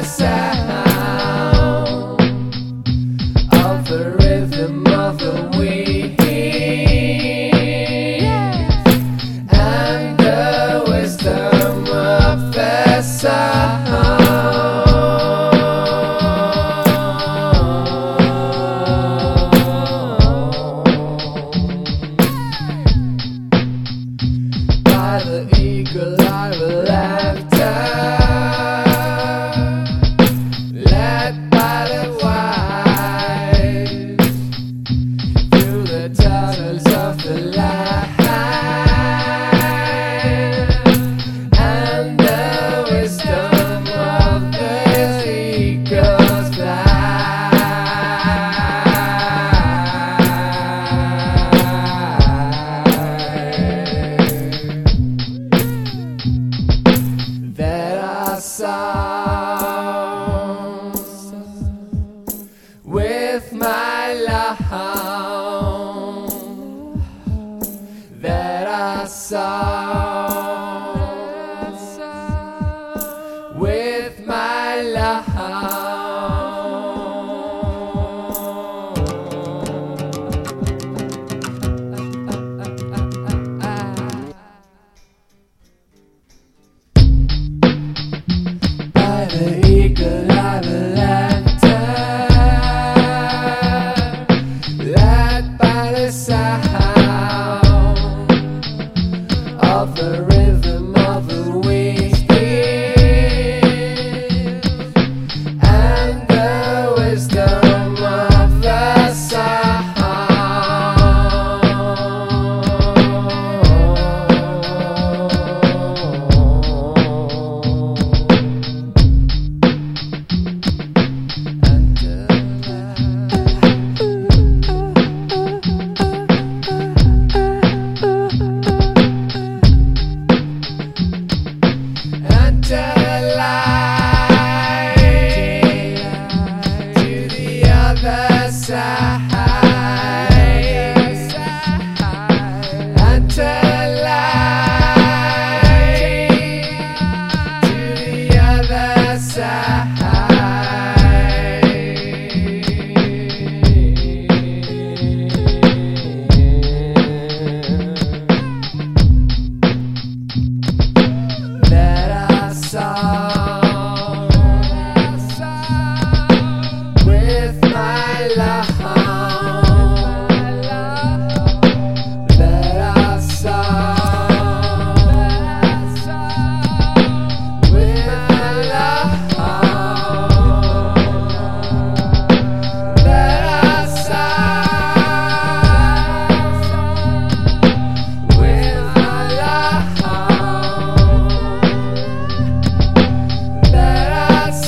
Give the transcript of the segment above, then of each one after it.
myself. private that I saw with my life. Eagle Island. cloud of the river.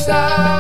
side.